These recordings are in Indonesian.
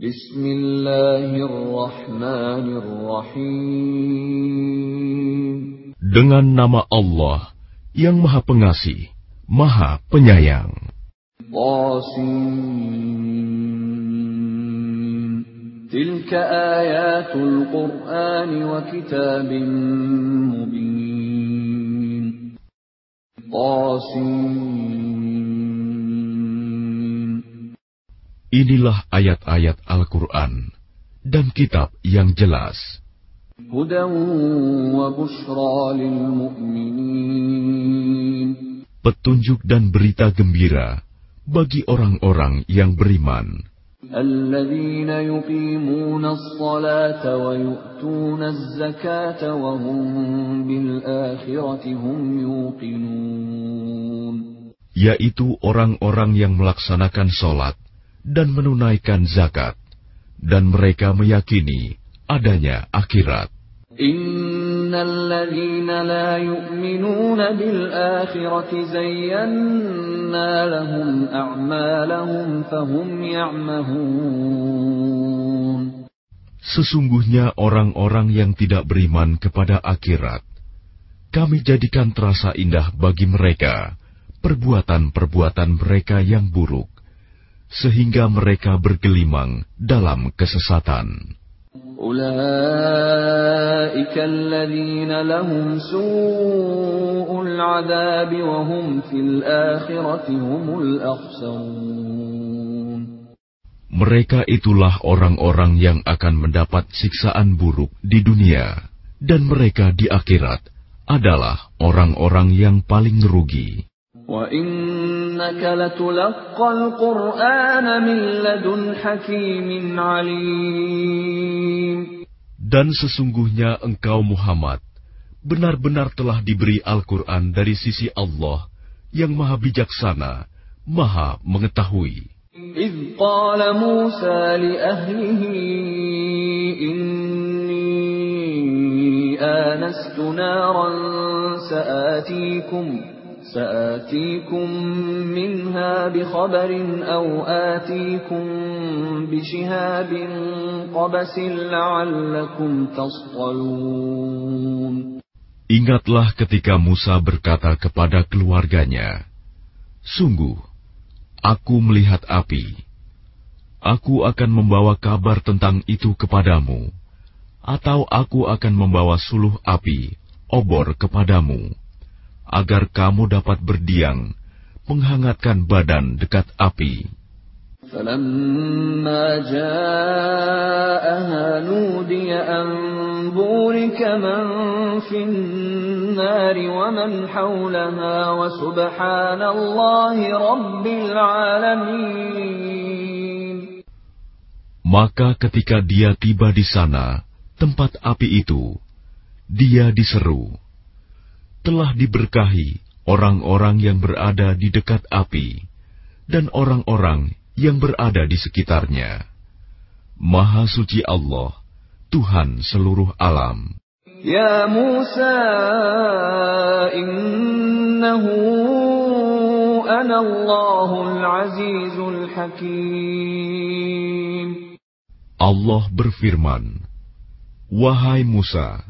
Bismillahirrahmanirrahim. Dengan nama Allah yang Maha Pengasih, Maha Penyayang. Qasim. Tilka ayatul Qur'an wa kitabim mubin. Qasim. Inilah ayat-ayat Al-Quran dan kitab yang jelas. Petunjuk dan berita gembira bagi orang-orang yang beriman. Yaitu orang-orang yang melaksanakan sholat dan menunaikan zakat, dan mereka meyakini adanya akhirat. Sesungguhnya orang-orang yang tidak beriman kepada akhirat, kami jadikan terasa indah bagi mereka perbuatan-perbuatan mereka yang buruk sehingga mereka bergelimang dalam kesesatan. Mereka itulah orang-orang yang akan mendapat siksaan buruk di dunia, dan mereka di akhirat adalah orang-orang yang paling rugi. Dan sesungguhnya engkau Muhammad benar-benar telah diberi Al-Quran dari sisi Allah yang maha bijaksana, maha mengetahui. إذ قال موسى لأهله إني آنست نارا سآتيكم سآتيكم منها بخبر أو آتيكم بشهاب قبس لعلكم تصطلون Ingatlah ketika Musa berkata kepada keluarganya, Sungguh, aku melihat api. Aku akan membawa kabar tentang itu kepadamu, atau aku akan membawa suluh api, obor kepadamu agar kamu dapat berdiam, menghangatkan badan dekat api. Maka ketika dia tiba di sana, tempat api itu, dia diseru telah diberkahi orang-orang yang berada di dekat api dan orang-orang yang berada di sekitarnya. Maha suci Allah, Tuhan seluruh alam. Ya Musa, innahu ana Allahul Azizul Hakim. Allah berfirman, Wahai Musa,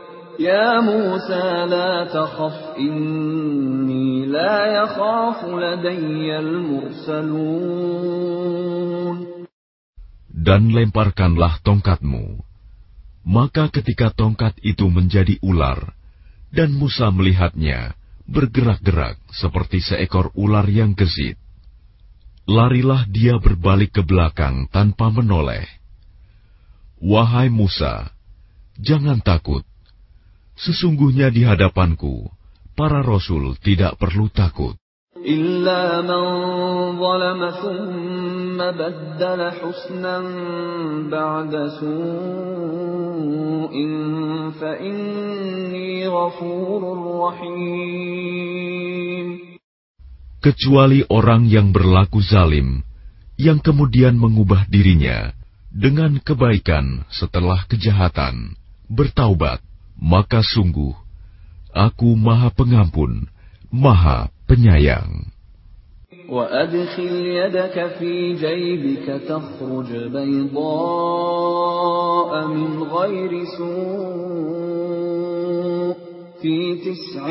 Ya Musa la takhaf inni la yakhafu ladayyal mursalun. Dan lemparkanlah tongkatmu. Maka ketika tongkat itu menjadi ular, dan Musa melihatnya bergerak-gerak seperti seekor ular yang gesit, larilah dia berbalik ke belakang tanpa menoleh. Wahai Musa, jangan takut Sesungguhnya di hadapanku, para rasul tidak perlu takut. إلا من ظلم ثم بدل حسنا بعد سوء فإني غفور رحيم Kecuali orang yang berlaku zalim, yang kemudian mengubah dirinya dengan kebaikan setelah kejahatan, bertaubat, maka sungguh Aku Maha Pengampun, Maha penyayang. وأدخل يدك في جيبك تخرج بيضاء من غير سوء في تسع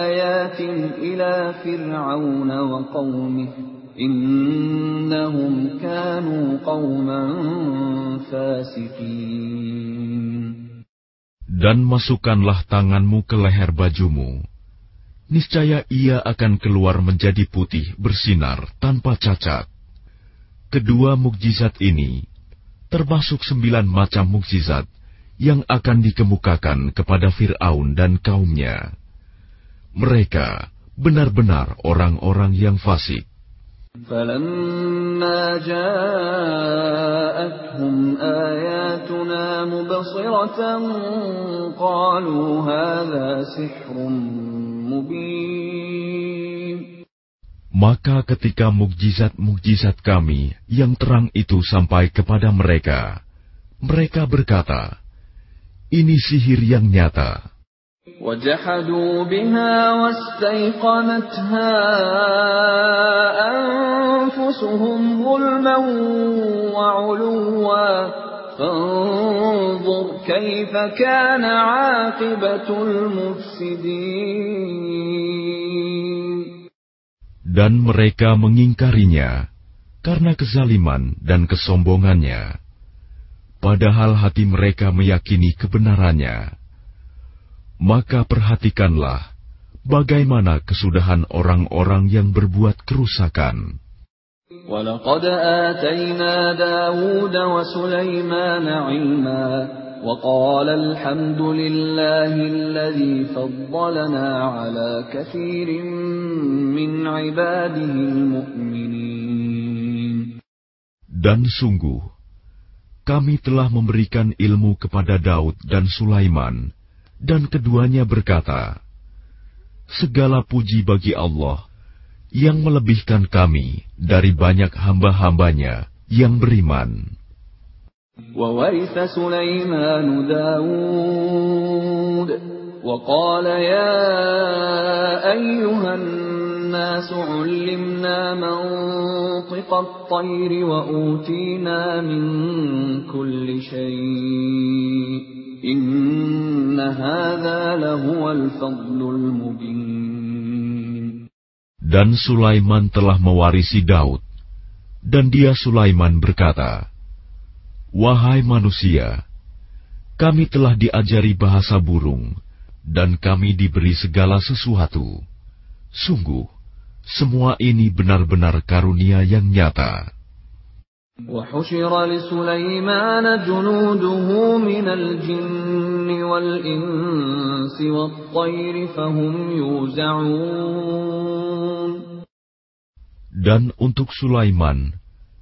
آيات إلى فرعون وقومه إنهم كانوا قوما فاسقين dan masukkanlah tanganmu ke leher bajumu niscaya ia akan keluar menjadi putih bersinar tanpa cacat. Kedua mukjizat ini termasuk sembilan macam mukjizat yang akan dikemukakan kepada Fir'aun dan kaumnya. Mereka benar-benar orang-orang yang fasik. فلما جاءتهم آياتنا مبصرة قالوا هذا سحر maka ketika mukjizat-mukjizat kami yang terang itu sampai kepada mereka, mereka berkata, ini sihir yang nyata. وجحدوا بها واستيقنتها أنفسهم ظلما وعلوا فانظر كيف كان عاقبة المفسدين Dan mereka mengingkarinya karena kezaliman dan kesombongannya. Padahal hati mereka meyakini kebenarannya. Maka perhatikanlah bagaimana kesudahan orang-orang yang berbuat kerusakan. ولقد آتينا داود وسليمان علما وقال الحمد لله الذي فضلنا على كثير من عباده المؤمنين Dan sungguh, kami telah memberikan ilmu kepada Daud dan Sulaiman, dan keduanya berkata, Segala puji bagi Allah yang melebihkan kami dari banyak hamba-hambanya yang beriman. وورث سليمان داود وقال يا أيها الناس علمنا منطق الطير وأوتينا من كل شيء dan Sulaiman telah mewarisi Daud, dan dia Sulaiman berkata, "Wahai manusia, kami telah diajari bahasa burung, dan kami diberi segala sesuatu. Sungguh, semua ini benar-benar karunia yang nyata." وحشر لسليمان جنوده من الجن والإنس والطير فهم يوزعون Dan untuk Sulaiman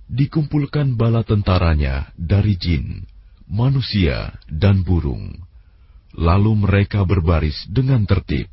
dikumpulkan bala tentaranya dari jin, manusia, dan burung. Lalu mereka berbaris dengan tertib.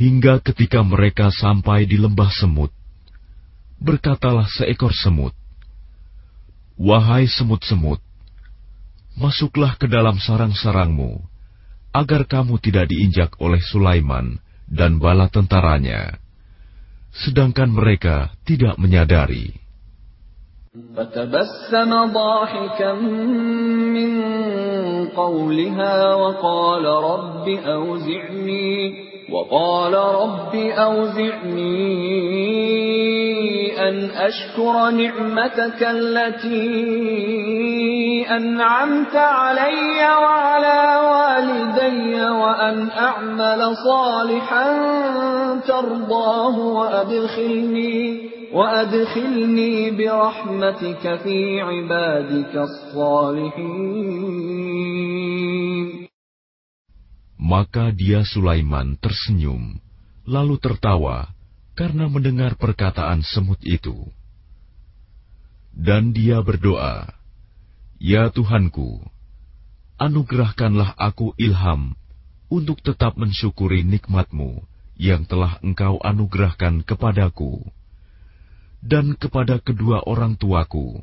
Hingga ketika mereka sampai di lembah semut, berkatalah seekor semut, Wahai semut-semut, masuklah ke dalam sarang-sarangmu, agar kamu tidak diinjak oleh Sulaiman dan bala tentaranya, sedangkan mereka tidak menyadari. فتبسم ضاحكا من قولها وقال رب أوزعني وقال رب أوزعني أن أشكر نعمتك التي أنعمت علي وعلى والدي وأن أعمل صالحا ترضاه وأدخلني وأدخلني برحمتك في عبادك الصالحين. Maka dia Sulaiman tersenyum, lalu tertawa karena mendengar perkataan semut itu. Dan dia berdoa, Ya Tuhanku, anugerahkanlah aku ilham untuk tetap mensyukuri nikmatmu yang telah engkau anugerahkan kepadaku dan kepada kedua orang tuaku,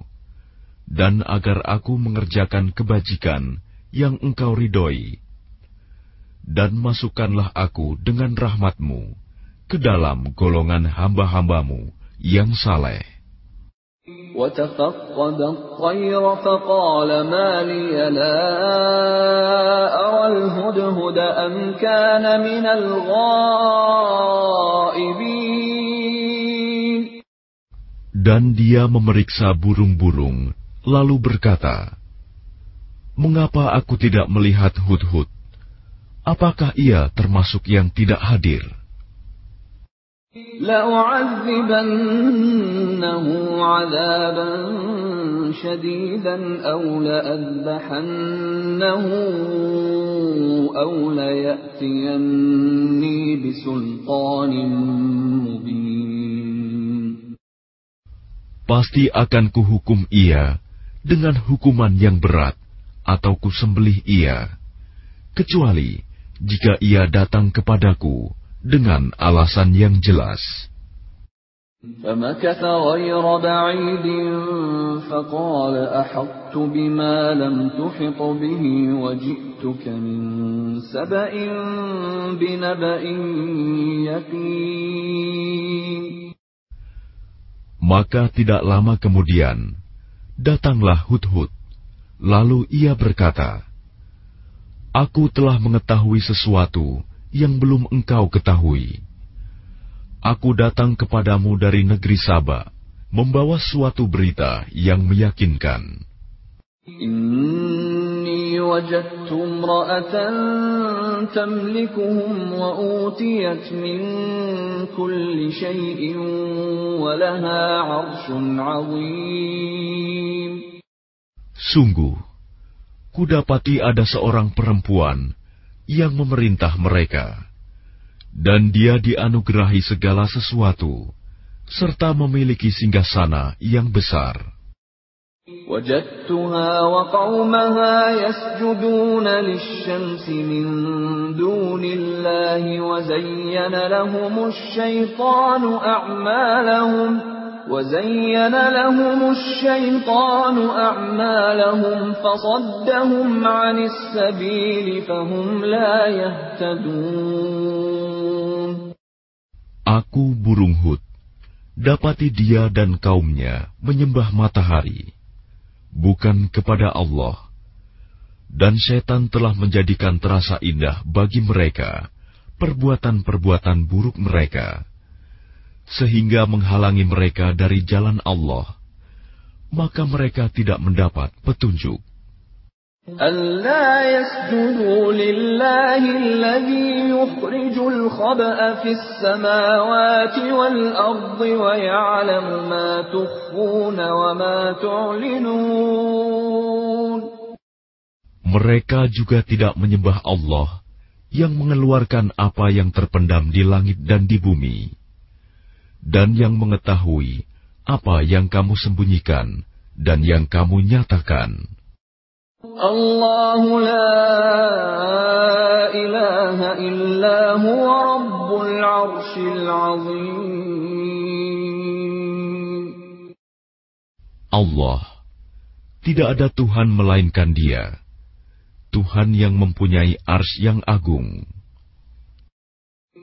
dan agar aku mengerjakan kebajikan yang engkau ridhoi dan masukkanlah aku dengan rahmatmu ke dalam golongan hamba-hambamu yang saleh. وتفقد الطير فقال ما لي لا أرى الهدهد أم كان من الغائبين Dan dia memeriksa burung-burung, lalu berkata, Mengapa aku tidak melihat hudhud? apakah ia termasuk yang tidak hadir? لأعذبنه عذابا شديدا أو لأذبحنه أو ليأتيني بسلطان مبين Pasti akan kuhukum ia dengan hukuman yang berat atau kusembelih ia, kecuali jika ia datang kepadaku dengan alasan yang jelas. فمكث غير بعيد فقال أحطت بما لم تحط به وجئتك من سبأ بنبأ يقين Maka tidak lama kemudian, datanglah Hudhud. Lalu ia berkata, Aku telah mengetahui sesuatu yang belum engkau ketahui. Aku datang kepadamu dari negeri Saba, membawa suatu berita yang meyakinkan. Inni wajadtu imra'atan tamlikuhum wa utiyat min kulli shay'in wa laha 'arshun 'azim. Sungguh, kudapati ada seorang perempuan yang memerintah mereka, dan dia dianugerahi segala sesuatu, serta memiliki singgasana yang besar. وجدتها وقومها يسجدون للشمس من دون الله وزين لهم الشيطان أعمالهم وزين لهم الشيطان أعمالهم فصدهم عن السبيل فهم لا يهتدون Aku burung hut, dapati dia dan kaumnya menyembah matahari, bukan kepada Allah. Dan setan telah menjadikan terasa indah bagi mereka perbuatan-perbuatan buruk mereka sehingga menghalangi mereka dari jalan Allah, maka mereka tidak mendapat petunjuk. ألا يسجدوا لله الذي يخرج الخبأ في السماوات والأرض ويعلم ما تخفون وما تعلنون Mereka juga tidak menyembah Allah yang mengeluarkan apa yang terpendam di langit dan di bumi dan yang mengetahui apa yang kamu sembunyikan dan yang kamu nyatakan. Allah la ilaha illa huwa rabbul arshil azim. Allah, tidak ada Tuhan melainkan Dia, Tuhan yang mempunyai ars yang agung.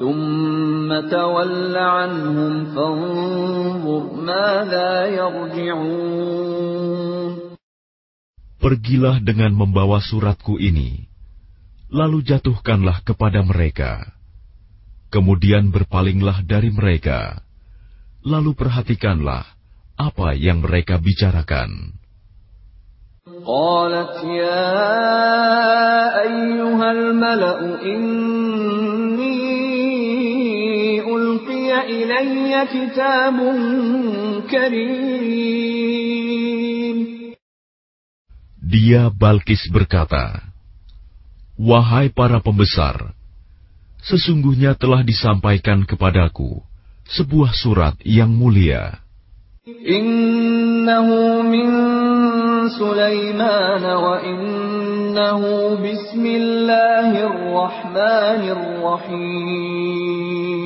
ثم تول عنهم فانظر ماذا يرجعون Pergilah dengan membawa suratku ini, lalu jatuhkanlah kepada mereka. Kemudian berpalinglah dari mereka, lalu perhatikanlah apa yang mereka bicarakan. قالت يا أيها الملأ إني dia Balkis berkata, Wahai para pembesar, sesungguhnya telah disampaikan kepadaku sebuah surat yang mulia. Innahu min Sulaiman wa innahu bismillahirrahmanirrahim.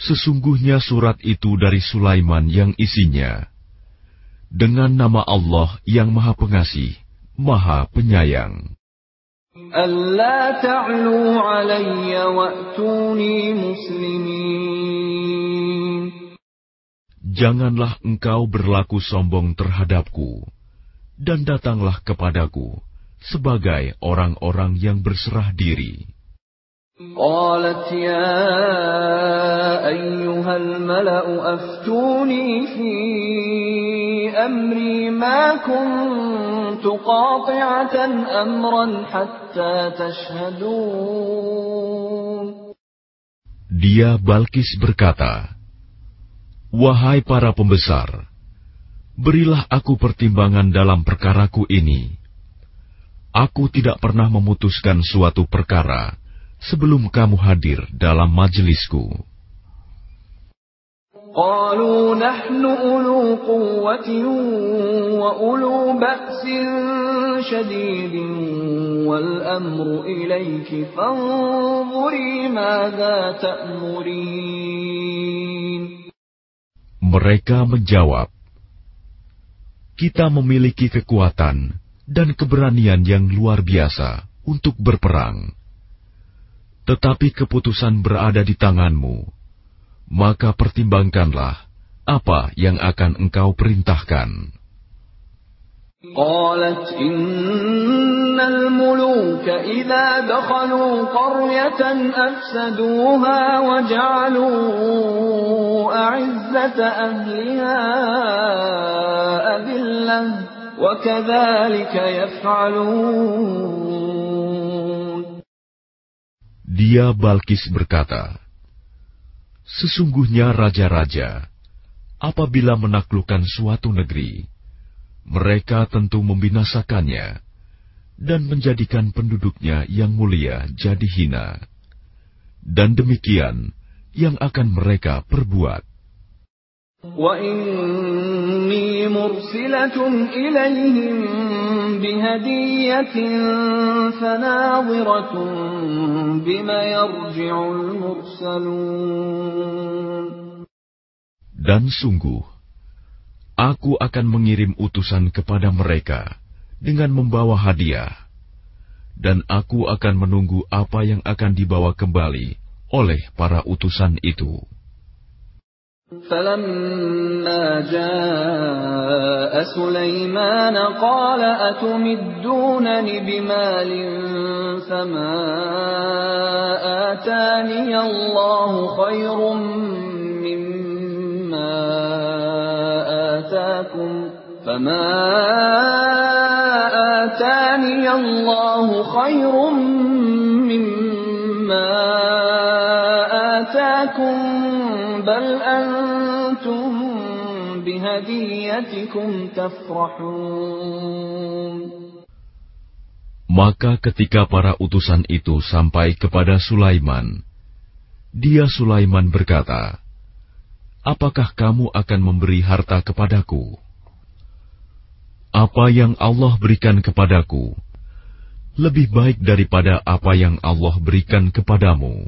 Sesungguhnya surat itu dari Sulaiman yang isinya dengan nama Allah yang Maha Pengasih, Maha Penyayang. Janganlah engkau berlaku sombong terhadapku, dan datanglah kepadaku sebagai orang-orang yang berserah diri. قالت يا أيها الملأ أفتوني في أمري ما كنت قاطعة أمرا حتى تشهدون Dia Balkis berkata, Wahai para pembesar, berilah aku pertimbangan dalam perkaraku ini. Aku tidak pernah memutuskan suatu perkara sebelum kamu hadir dalam majelisku. قالوا نحن أولو قوة وأولو بأس شديد والأمر إليك فانظري ماذا تأمرين Mereka menjawab, "Kita memiliki kekuatan dan keberanian yang luar biasa untuk berperang, tetapi keputusan berada di tanganmu. Maka pertimbangkanlah apa yang akan engkau perintahkan." قالت إن الملوك إذا دخلوا قرية أفسدوها وجعلوا أعزة أهلها أذلة وكذلك يفعلون dia Balkis berkata, Sesungguhnya raja-raja, apabila menaklukkan suatu negeri, mereka tentu membinasakannya dan menjadikan penduduknya yang mulia jadi hina. Dan demikian yang akan mereka perbuat. وإني مرسلة إليهم بهدية فناظرة بما يرجع المرسلون Dan sungguh, aku akan mengirim utusan kepada mereka dengan membawa hadiah, dan aku akan menunggu apa yang akan dibawa kembali oleh para utusan itu. فلما جاء سليمان قال أتمدونني بمال فما آتاني الله خير مما آتاكم فما آتاني الله خير مما آتاكم بل أنتم بهديتكم تفرحون Maka ketika para utusan itu sampai kepada Sulaiman, dia Sulaiman berkata, Apakah kamu akan memberi harta kepadaku? Apa yang Allah berikan kepadaku lebih baik daripada apa yang Allah berikan kepadamu.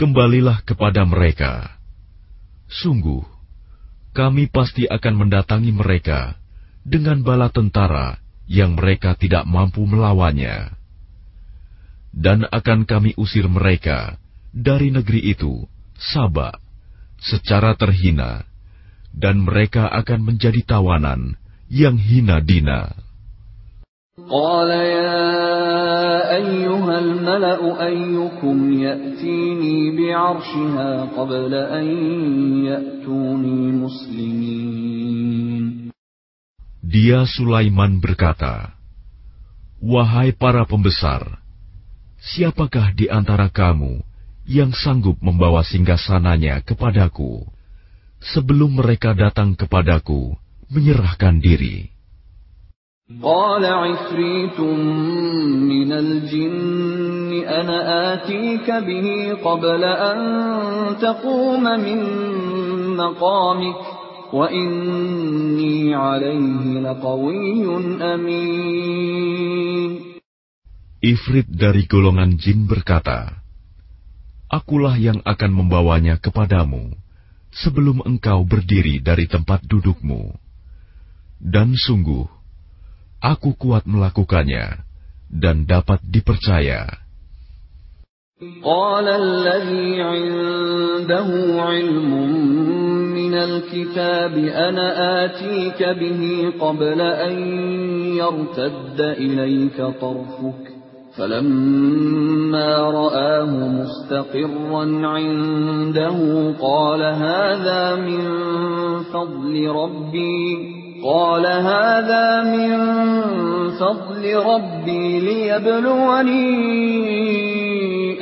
Kembalilah kepada mereka. Sungguh, kami pasti akan mendatangi mereka dengan bala tentara yang mereka tidak mampu melawannya. Dan akan kami usir mereka dari negeri itu, Sabak, secara terhina, dan mereka akan menjadi tawanan yang hina dina. أيها الملأ أيكم يأتيني بعرشها قبل أن يأتوني مسلمين Dia Sulaiman berkata, Wahai para pembesar, siapakah di antara kamu yang sanggup membawa singgasananya kepadaku sebelum mereka datang kepadaku menyerahkan diri?' قال عفريت من الجن أنا آتيك به قبل أن تقوم من مقامك وإني عليه لقوي أمين Ifrit dari golongan jin berkata, Akulah yang akan membawanya kepadamu sebelum engkau berdiri dari tempat dudukmu. Dan sungguh, aku kuat melakukannya dan dapat dipercaya. قال الذي عنده علم من الكتاب أنا آتيك به قبل أن يرتد إليك طرفك فلما رآه مستقرا عنده قال هذا من فضل ربي قال هذا من فضل ربي ليبلوني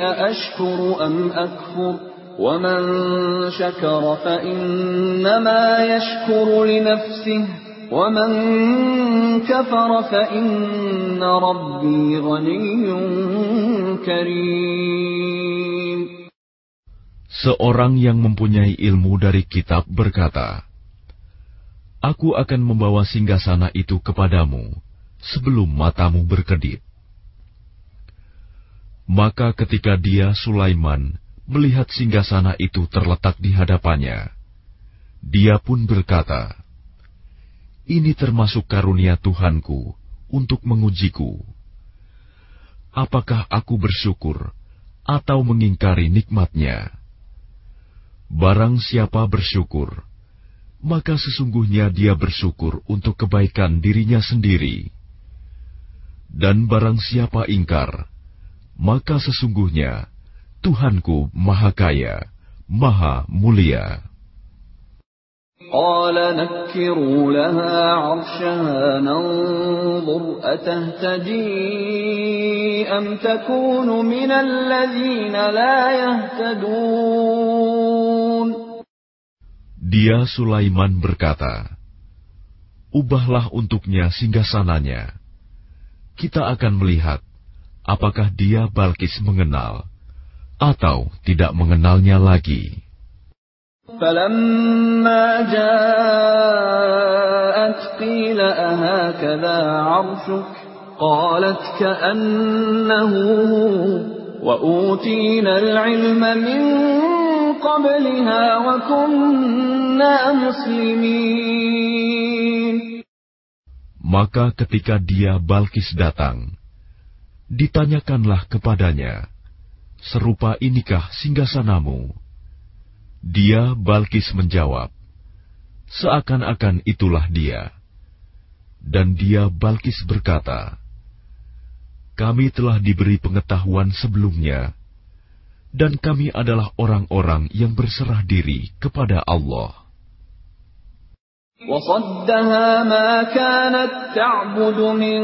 أأشكر أم أكفر ومن شكر فإنما يشكر لنفسه ومن كفر فإن ربي غني كريم Seorang yang mempunyai ilmu dari kitab berkata, Aku akan membawa singgasana itu kepadamu sebelum matamu berkedip. Maka ketika dia Sulaiman melihat singgasana itu terletak di hadapannya, dia pun berkata, Ini termasuk karunia Tuhanku untuk mengujiku. Apakah aku bersyukur atau mengingkari nikmatnya? Barang siapa bersyukur, maka sesungguhnya dia bersyukur untuk kebaikan dirinya sendiri. Dan barang siapa ingkar, maka sesungguhnya Tuhanku Maha Kaya, Maha Mulia. قال نكروا لها عرشها ننظر أتهتدي أم تكون من الذين لا يهتدون Dia Sulaiman berkata, Ubahlah untuknya singgasananya. Kita akan melihat apakah dia Balkis mengenal atau tidak mengenalnya lagi. فلما جاءت قيل أهكذا عرشك قالت كأنه وأوتينا العلم من قبلها وكنا مسلمين Maka ketika dia Balkis datang, ditanyakanlah kepadanya, serupa inikah singgasanamu? Dia Balkis menjawab, seakan-akan itulah dia. Dan dia Balkis berkata, kami telah diberi pengetahuan sebelumnya, dan kami adalah orang-orang yang berserah diri kepada Allah. وصدها ما كانت تعبد من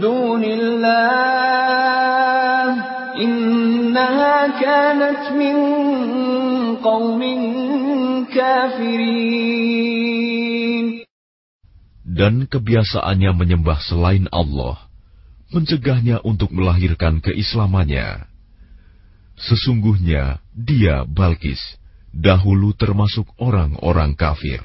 دون الله إنها كانت من قوم كافرين Dan kebiasaannya menyembah selain Allah, mencegahnya untuk melahirkan keislamannya. Sesungguhnya dia Balkis, dahulu termasuk orang-orang kafir.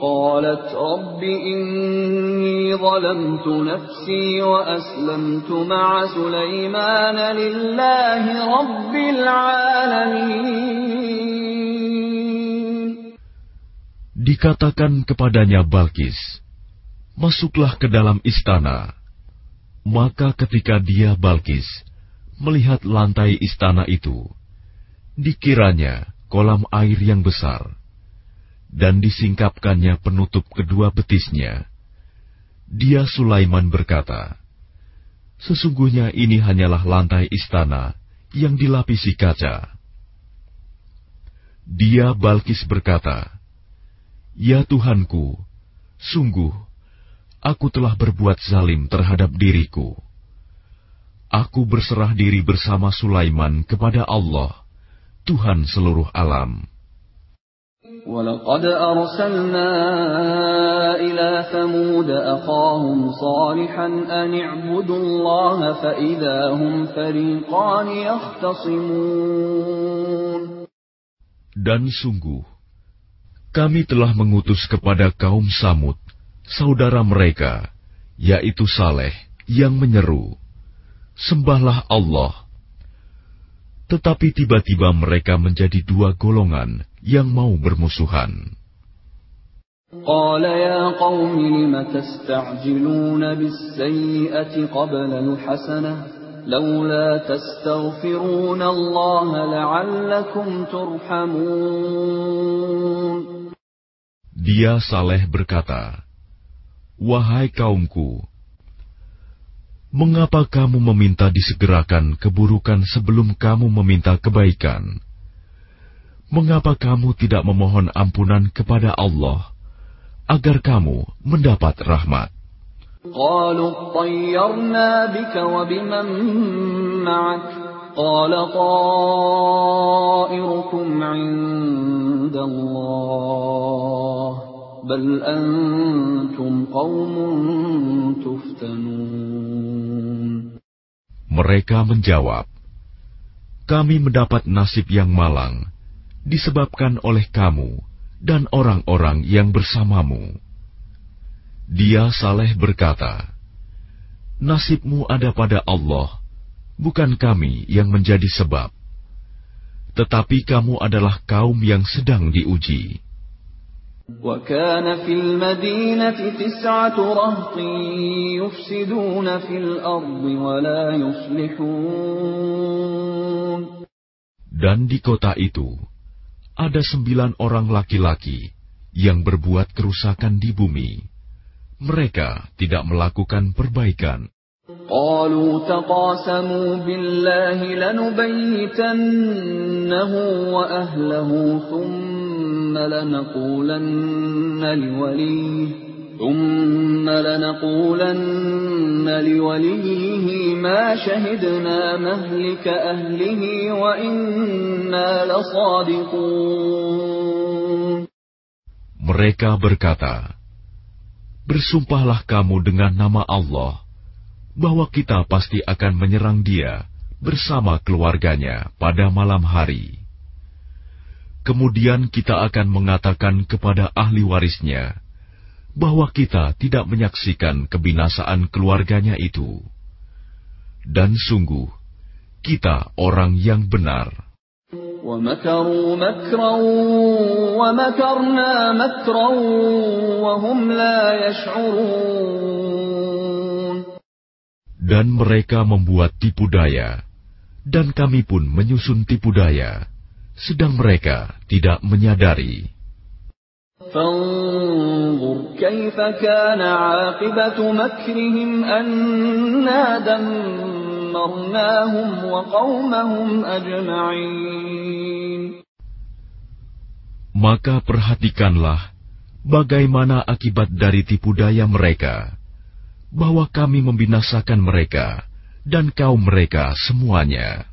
قالت رب إني ظلمت نفسي وأسلمت مع سليمان لله رب العالمين Dikatakan kepadanya Balkis, Masuklah ke dalam istana. Maka ketika dia Balkis melihat lantai istana itu, dikiranya kolam air yang besar, dan disingkapkannya penutup kedua betisnya. Dia Sulaiman berkata, Sesungguhnya ini hanyalah lantai istana yang dilapisi kaca. Dia Balkis berkata, Ya Tuhanku, sungguh, aku telah berbuat zalim terhadap diriku. Aku berserah diri bersama Sulaiman kepada Allah, Tuhan seluruh alam. ولقد أرسلنا إلى ثمود أخاهم صالحا أن اعبدوا الله فإذا هم فريقان يختصمون Dan sungguh, kami telah mengutus kepada kaum Samud, saudara mereka, yaitu Saleh, yang menyeru, Sembahlah Allah. Tetapi tiba-tiba mereka menjadi dua golongan yang mau bermusuhan. قال يا قوم لم تستعجلون بالسيئة قبل الحسنة لولا تستغفرون الله لعلكم ترحمون Dia Saleh berkata, Wahai kaumku, mengapa kamu meminta disegerakan keburukan sebelum kamu meminta kebaikan? Mengapa kamu tidak memohon ampunan kepada Allah agar kamu mendapat rahmat? قالوا اطيرنا بك وبمن معك قال طائركم عند الله بل أنتم قوم تفتنون Mereka menjawab, Kami mendapat nasib yang malang disebabkan oleh kamu dan orang-orang yang bersamamu. Dia Saleh berkata, Nasibmu ada pada Allah, bukan kami yang menjadi sebab. Tetapi kamu adalah kaum yang sedang diuji. وكان في المدينة تسعة رهط يفسدون في الأرض ولا يصلحون Dan di kota itu, ada sembilan orang laki-laki yang berbuat kerusakan di bumi. Mereka tidak melakukan perbaikan. قالوا تقاسموا بالله لنبيتنه وأهله ثم لنقولن لوليه ثم لنقولن لوليه ما شهدنا مهلك أهله وإنا لصادقون Mereka berkata, Bersumpahlah kamu dengan nama Allah bahwa kita pasti akan menyerang dia bersama keluarganya pada malam hari. Kemudian kita akan mengatakan kepada ahli warisnya bahwa kita tidak menyaksikan kebinasaan keluarganya itu. Dan sungguh, kita orang yang benar. ومكروا مكرا ومكرنا مكرا وهم لا يشعرون Dan mereka membuat tipu daya, dan kami pun menyusun tipu daya, sedang mereka tidak menyadari. فانظر كيف كان عاقبة مكرهم أنا دمرناهم وقومهم أجمعين Maka perhatikanlah bagaimana akibat dari tipu daya mereka, bahwa kami membinasakan mereka dan kaum mereka semuanya.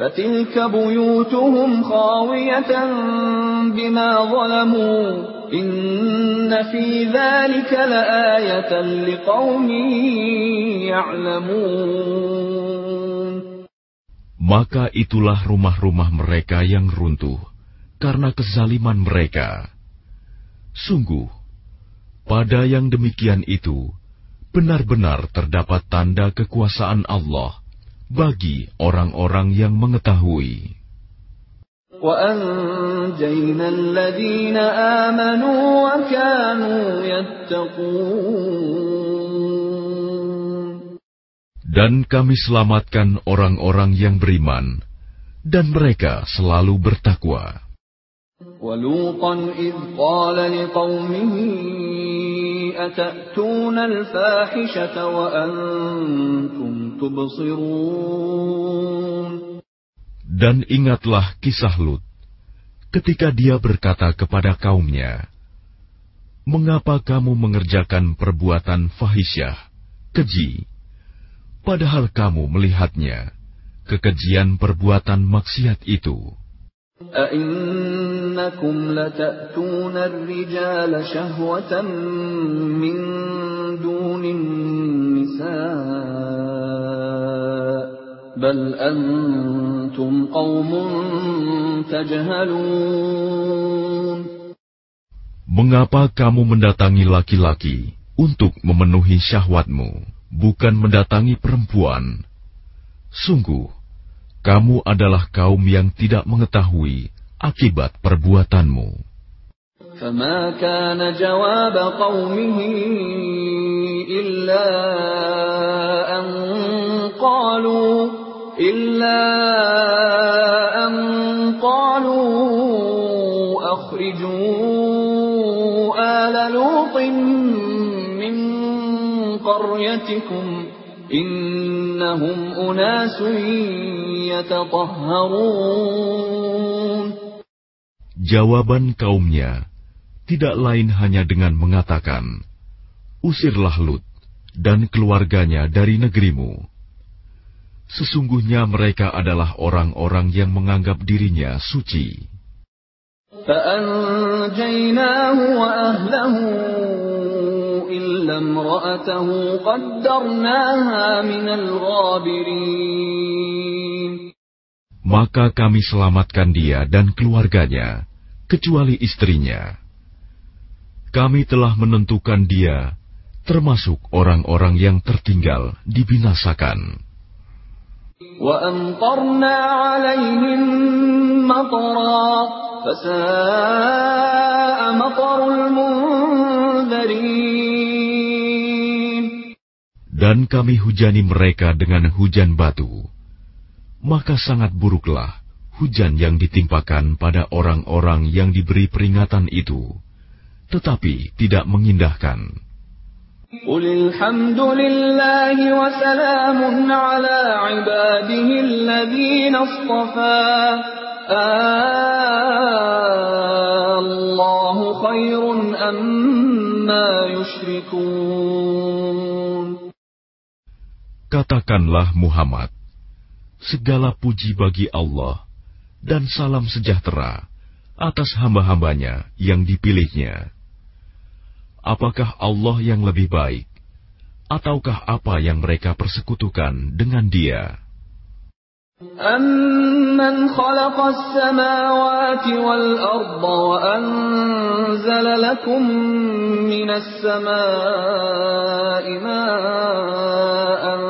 فتلك بيوتهم خاوية بما ظلموا إن في ذلك لآية لقوم يعلمون Maka itulah rumah-rumah mereka yang runtuh karena kezaliman mereka. Sungguh, pada yang demikian itu, benar-benar terdapat tanda kekuasaan Allah bagi orang-orang yang mengetahui. Dan kami selamatkan orang-orang yang beriman, dan mereka selalu bertakwa. ولوطا إذ قال لقومه أتأتون الفاحشة وأنتم تبصرون Dan ingatlah kisah Lut, ketika dia berkata kepada kaumnya, Mengapa kamu mengerjakan perbuatan fahisyah, keji, padahal kamu melihatnya, kekejian perbuatan maksiat itu. أئنكم لتأتون الرجال شهوة من دون النساء بل أنتم قوم تجهلون Mengapa kamu mendatangi laki-laki untuk memenuhi syahwatmu, bukan mendatangi perempuan? Sungguh, kamu adalah kaum yang tidak mengetahui akibat perbuatanmu. فما كان جواب قومه إلا أن قالوا إلا أن قالوا أخرجوا آل لوط من قريتكم إنهم أناس Jawaban kaumnya tidak lain hanya dengan mengatakan, Usirlah Lut dan keluarganya dari negerimu. Sesungguhnya mereka adalah orang-orang yang menganggap dirinya suci maka kami selamatkan dia dan keluarganya, kecuali istrinya. Kami telah menentukan dia, termasuk orang-orang yang tertinggal dibinasakan. Dan kami hujani mereka dengan hujan batu maka sangat buruklah hujan yang ditimpakan pada orang-orang yang diberi peringatan itu, tetapi tidak mengindahkan. Katakanlah Muhammad, segala puji bagi Allah dan salam sejahtera atas hamba-hambanya yang dipilihnya. Apakah Allah yang lebih baik, ataukah apa yang mereka persekutukan dengan Dia? أَمَّنْ خَلَقَ السَّمَاوَاتِ وَالْأَرْضَ وَأَنزَلَ لَكُم مِّنَ السَّمَاءِ مَاءً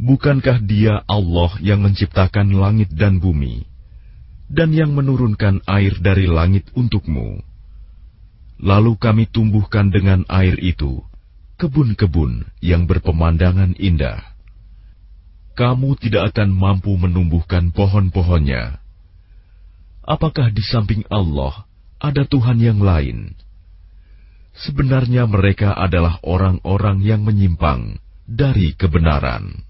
Bukankah dia Allah yang menciptakan langit dan bumi, dan yang menurunkan air dari langit untukmu? Lalu kami tumbuhkan dengan air itu kebun-kebun yang berpemandangan indah. Kamu tidak akan mampu menumbuhkan pohon-pohonnya. Apakah di samping Allah ada Tuhan yang lain? Sebenarnya mereka adalah orang-orang yang menyimpang dari kebenaran.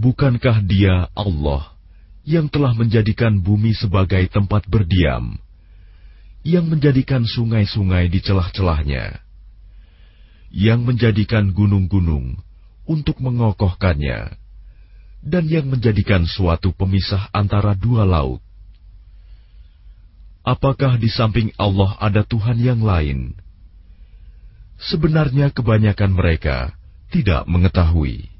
Bukankah Dia Allah yang telah menjadikan bumi sebagai tempat berdiam, yang menjadikan sungai-sungai di celah-celahnya, yang menjadikan gunung-gunung untuk mengokohkannya, dan yang menjadikan suatu pemisah antara dua laut? Apakah di samping Allah ada Tuhan yang lain? Sebenarnya kebanyakan mereka tidak mengetahui.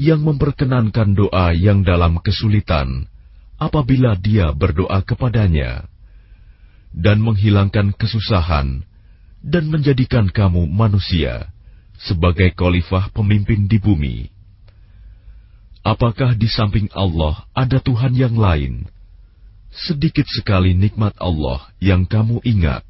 yang memperkenankan doa yang dalam kesulitan apabila dia berdoa kepadanya, dan menghilangkan kesusahan, dan menjadikan kamu manusia sebagai khalifah pemimpin di bumi. Apakah di samping Allah ada Tuhan yang lain? Sedikit sekali nikmat Allah yang kamu ingat.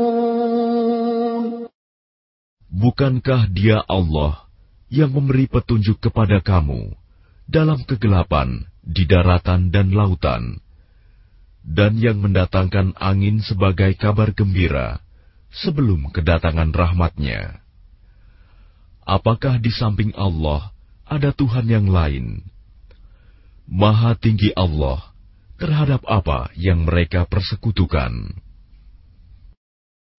Bukankah Dia Allah yang memberi petunjuk kepada kamu dalam kegelapan di daratan dan lautan, dan yang mendatangkan angin sebagai kabar gembira sebelum kedatangan rahmatnya? Apakah di samping Allah ada Tuhan yang lain? Maha tinggi Allah terhadap apa yang mereka persekutukan.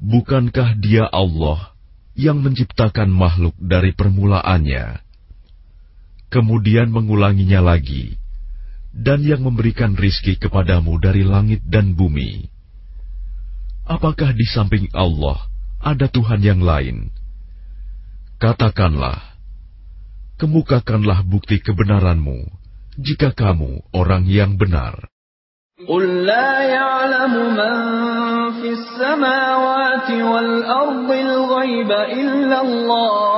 Bukankah Dia Allah yang menciptakan makhluk dari permulaannya, kemudian mengulanginya lagi, dan yang memberikan rizki kepadamu dari langit dan bumi? Apakah di samping Allah ada Tuhan yang lain? Katakanlah, kemukakanlah bukti kebenaranmu jika kamu orang yang benar. قل لا يعلم من في السماوات والأرض الغيب إلا الله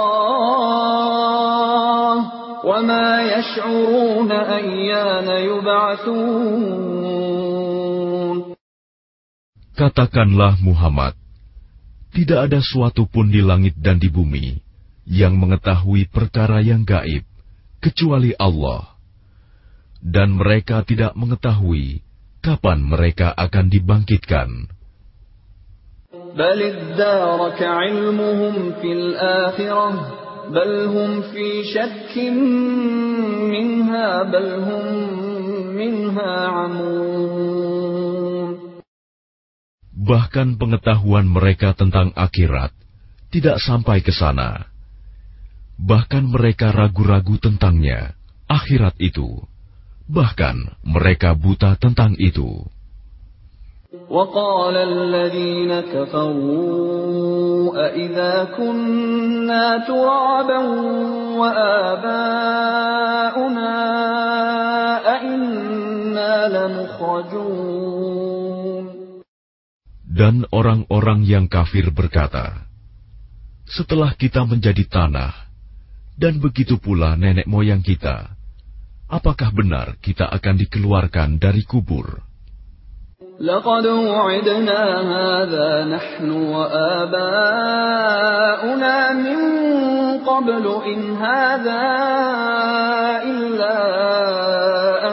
وما يشعرون أيان يبعثون Katakanlah Muhammad, tidak ada suatu pun di langit dan di bumi yang mengetahui perkara yang gaib, kecuali Allah. Dan mereka tidak mengetahui kapan mereka akan dibangkitkan. Bahkan pengetahuan mereka tentang akhirat tidak sampai ke sana. Bahkan mereka ragu-ragu tentangnya, akhirat itu Bahkan mereka buta tentang itu. وقال الذين كفروا أإذا كنا ترابا وآباؤنا أئنا لمخرجون Dan orang-orang yang kafir berkata, Setelah kita menjadi tanah, dan begitu pula nenek moyang kita, apakah benar kita akan dikeluarkan dari kubur? لقد وعدنا هذا نحن وآباؤنا من قبل إن هذا إلا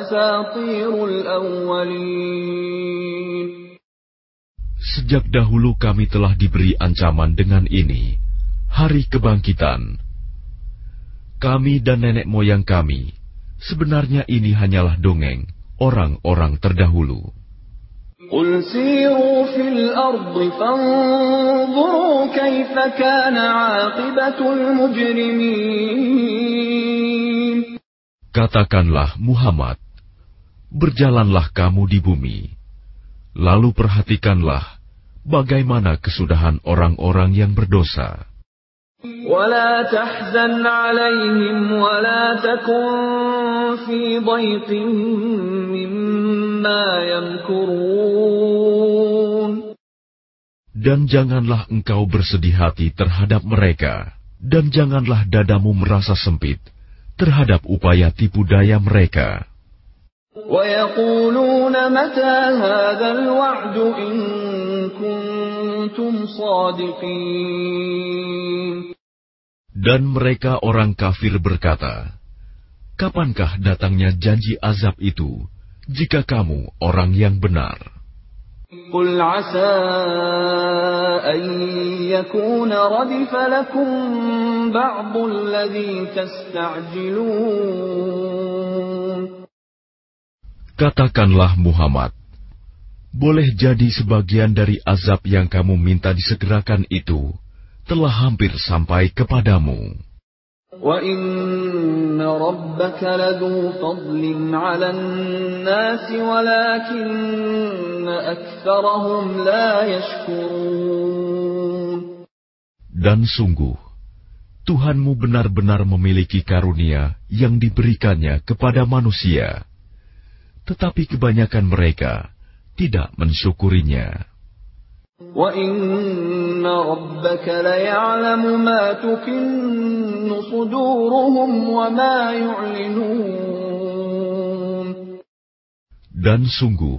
أساطير الأولين Sejak dahulu kami telah diberi ancaman dengan ini, hari kebangkitan. Kami dan nenek moyang kami, sebenarnya ini hanyalah dongeng orang-orang terdahulu. قل سيروا في الأرض فانظروا كيف كان عاقبة المجرمين Katakanlah Muhammad, berjalanlah kamu di bumi, lalu perhatikanlah bagaimana kesudahan orang-orang yang berdosa. ولا تحزن عليهم ولا تكن في ضيق مما يمكرون Dan janganlah engkau bersedih hati terhadap mereka, dan janganlah dadamu merasa sempit terhadap upaya tipu daya mereka. ويقولون متى هذا الوعد إن كنتم kuntum. Dan mereka orang kafir berkata, Kapankah datangnya janji azab itu, jika kamu orang yang benar? Katakanlah Muhammad, boleh jadi sebagian dari azab yang kamu minta disegerakan itu telah hampir sampai kepadamu. وَإِنَّ رَبَّكَ لَذُو فَضْلٍ عَلَى النَّاسِ وَلَكِنَّ أَكْثَرَهُمْ لَا يَشْكُرُونَ Dan sungguh, Tuhanmu benar-benar memiliki karunia yang diberikannya kepada manusia. Tetapi kebanyakan mereka tidak mensyukurinya. وَإِنَّ رَبَّكَ لَيَعْلَمُ مَا تُكِنُّ صُدُورُهُمْ وَمَا يُعْلِنُونَ Dan sungguh,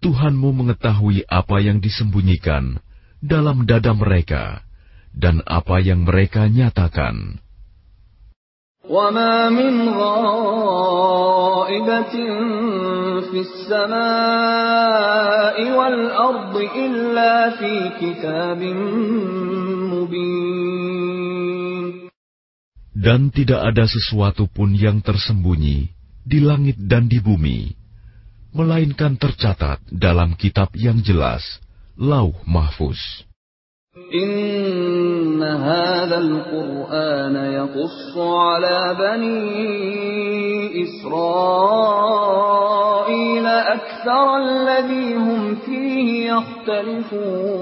Tuhanmu mengetahui apa yang disembunyikan dalam dada mereka dan apa yang mereka nyatakan. وَمَا مِنْ غَائِبَةٍ فِي السَّمَاءِ وَالْأَرْضِ إِلَّا فِي كِتَابٍ مُبِينٍ Dan tidak ada sesuatu pun yang tersembunyi di langit dan di bumi, melainkan tercatat dalam kitab yang jelas, Lauh Mahfuz. إِنَّ هَذَا الْقُرْآنَ يَقُصُّ عَلَى بَنِي إِسْرَائِيلَ أَكْثَرَ الَّذِي هُمْ فِيهِ يَخْتَلِفُونَ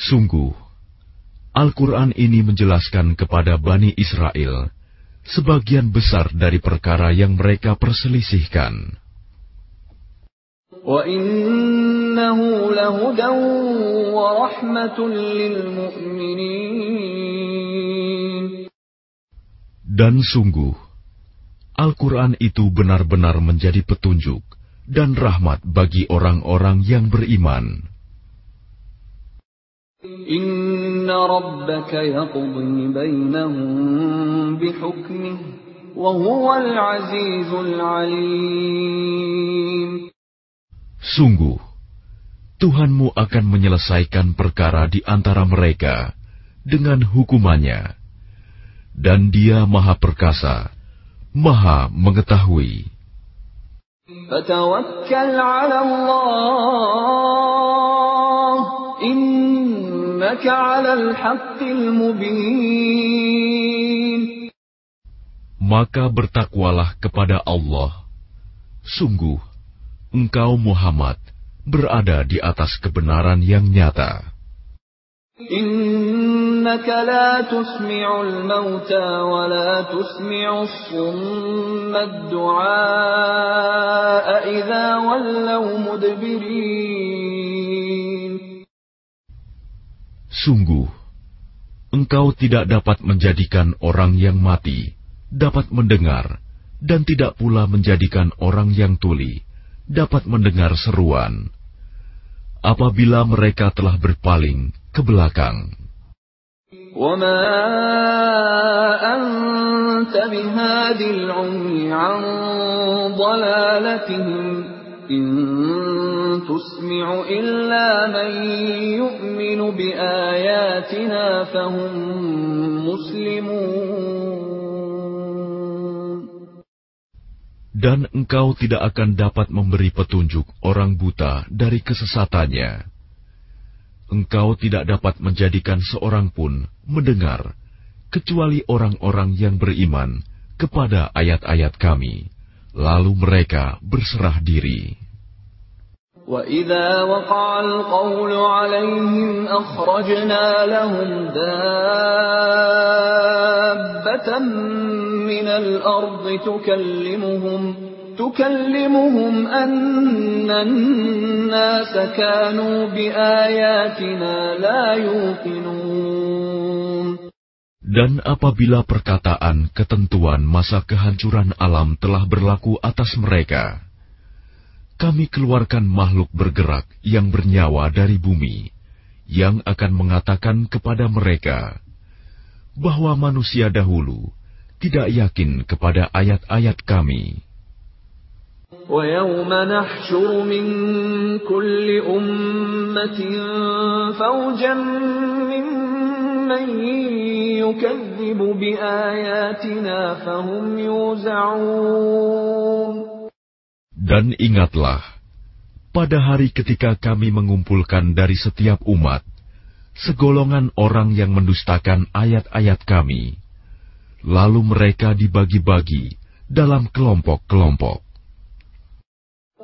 Sungguh, Al-Quran ini menjelaskan kepada Bani Israel sebagian besar dari perkara yang mereka perselisihkan. وَإِنَّهُ لَهُدًى وَرَحْمَةٌ لِّلْمُؤْمِنِينَ Dan sungguh, Al-Quran itu benar-benar menjadi petunjuk dan rahmat bagi orang-orang yang beriman. Inna rabbaka yaqdi bainahum bihukmih wa huwal azizul alim. Sungguh, Tuhanmu akan menyelesaikan perkara di antara mereka dengan hukumannya. Dan dia maha perkasa, Maha Mengetahui. Maka bertakwalah kepada Allah. Sungguh, engkau Muhammad berada di atas kebenaran yang nyata. إنك لا تسمع الموتى ولا تسمع الصم الدعاء إذا ولوا مدبرين Sungguh, engkau tidak dapat menjadikan orang yang mati dapat mendengar dan tidak pula menjadikan orang yang tuli dapat mendengar seruan apabila mereka telah berpaling ke belakang. وما أنت بهاد العمي عن ضلالتهم إن تسمع إلا من يؤمن بآياتنا فهم مسلمون Dan engkau tidak akan dapat memberi petunjuk orang buta dari kesesatannya. Engkau tidak dapat menjadikan seorang pun mendengar, kecuali orang-orang yang beriman kepada ayat-ayat kami, lalu mereka berserah diri. وإذا وقع القول عليهم أخرجنا لهم دابة من الأرض تكلمهم تكلمهم أن الناس كانوا بآياتنا لا يوقنون Dan apabila perkataan ketentuan masa kehancuran alam telah berlaku atas mereka, kami keluarkan makhluk bergerak yang bernyawa dari bumi, yang akan mengatakan kepada mereka bahwa manusia dahulu tidak yakin kepada ayat-ayat kami. ويوم نحشر من كل أمة فوجا ممن يكذب بآياتنا فهم يوزعون Dan ingatlah, pada hari ketika kami mengumpulkan dari setiap umat, segolongan orang yang mendustakan ayat-ayat kami, lalu mereka dibagi-bagi dalam kelompok-kelompok.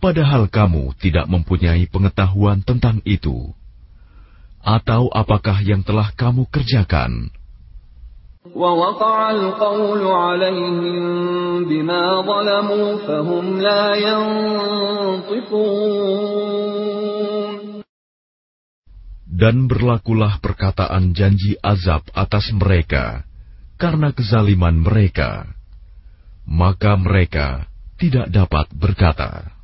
padahal kamu tidak mempunyai pengetahuan tentang itu, atau apakah yang telah kamu kerjakan? Dan berlakulah perkataan janji azab atas mereka karena kezaliman mereka, maka mereka tidak dapat berkata.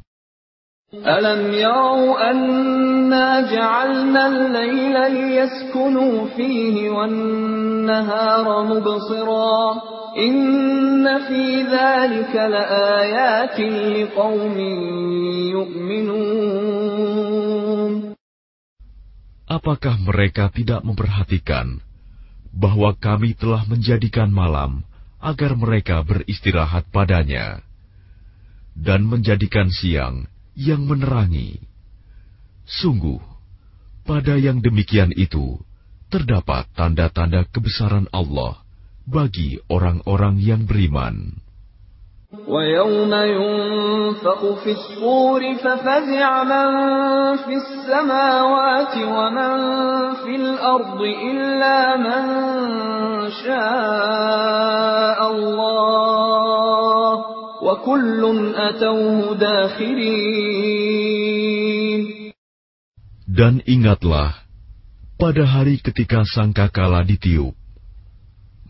ألم يروا أنا جعلنا الليل ليسكنوا فيه والنهار مبصرا إن في ذلك لآيات لقوم يؤمنون Apakah mereka tidak memperhatikan bahwa kami telah menjadikan malam agar mereka beristirahat padanya, dan menjadikan siang yang menerangi. Sungguh, pada yang demikian itu terdapat tanda-tanda kebesaran Allah bagi orang-orang yang beriman. ويوم ينفخ في الصور ففزع من في السماوات ومن في الأرض إلا من شاء الله وكل أتوه داخرين dan ingatlah, pada hari ketika sangkakala ditiup,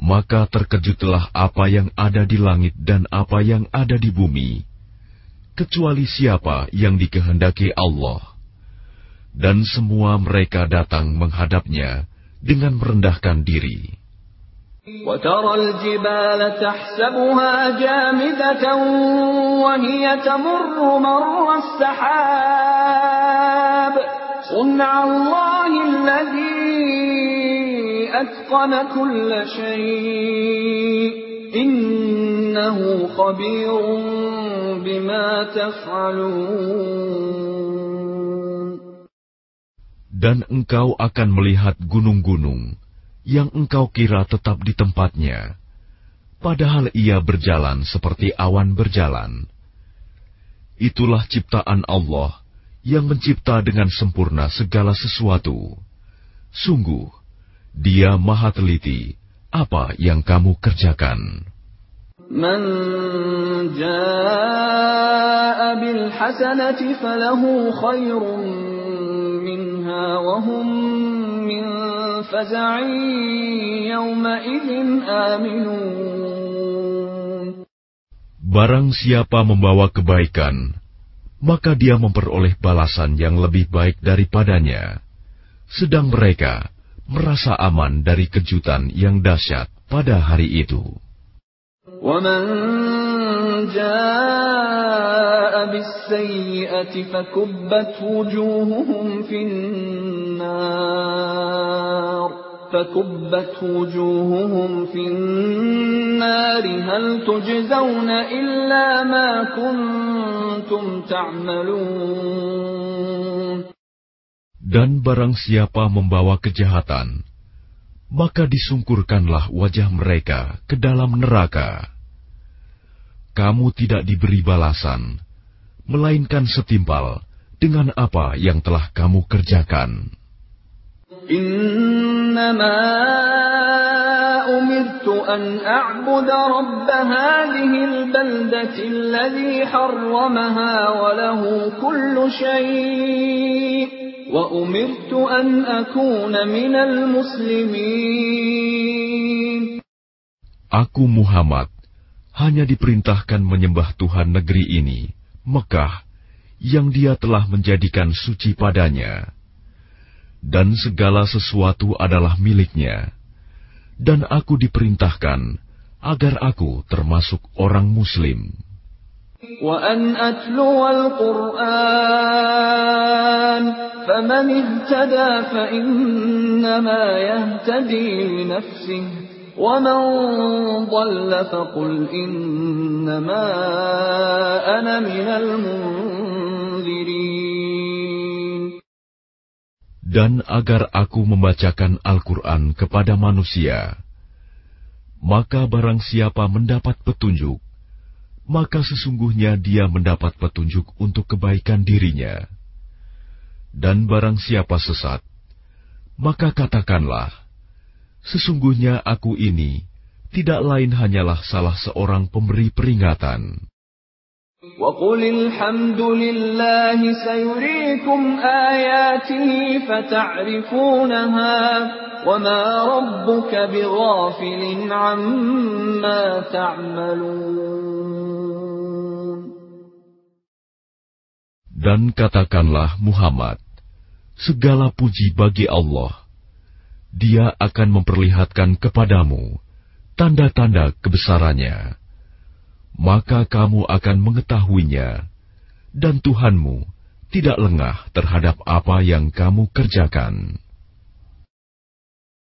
maka terkejutlah apa yang ada di langit dan apa yang ada di bumi, kecuali siapa yang dikehendaki Allah. Dan semua mereka datang menghadapnya dengan merendahkan diri. وترى الجبال تحسبها جامدة وهي تمر مر السحاب. صنع الله الذي أتقن كل شيء. إنه خبير بما تفعلون. Dan engkau akan melihat gunung-gunung yang engkau kira tetap di tempatnya, padahal ia berjalan seperti awan berjalan. Itulah ciptaan Allah yang mencipta dengan sempurna segala sesuatu. Sungguh, Dia Maha Teliti apa yang kamu kerjakan. Man jaa bil hasanati falahu khairun minha wa hum Barang siapa membawa kebaikan, maka dia memperoleh balasan yang lebih baik daripadanya. Sedang mereka merasa aman dari kejutan yang dahsyat pada hari itu. ومن جاء بالسيئة فكبت وجوههم في النار فكبت وجوههم في النار هل تجزون إلا ما كنتم تعملون Dan barang siapa membawa kejahatan, maka disungkurkanlah wajah mereka ke dalam neraka. Kamu tidak diberi balasan, melainkan setimpal dengan apa yang telah kamu kerjakan. إنما أمرت أن أعبد رب هذه البلدة الذي حرمها وله كل شيء وأمرت أن أكون من المسلمين Aku Muhammad hanya diperintahkan menyembah Tuhan negeri ini, Mekah, yang dia telah menjadikan suci padanya. Dan segala sesuatu adalah miliknya. Dan aku diperintahkan agar aku termasuk orang muslim. وأن أتلو القرآن فمن اهتدى فإنما يهتدي لنفسه ومن ضل فقل إنما أنا من المنذرين dan agar aku membacakan Al-Quran kepada manusia, maka barang siapa mendapat petunjuk, maka sesungguhnya dia mendapat petunjuk untuk kebaikan dirinya. Dan barang siapa sesat, maka katakanlah, sesungguhnya aku ini tidak lain hanyalah salah seorang pemberi peringatan. وقل الحمد لله سيريكم آياته فتعرفونها وما ربك بغافل عما تعملون Dan katakanlah Muhammad, segala puji bagi Allah. Dia akan memperlihatkan kepadamu tanda-tanda kebesarannya. maka kamu akan mengetahuinya, dan Tuhanmu tidak lengah terhadap apa yang kamu kerjakan.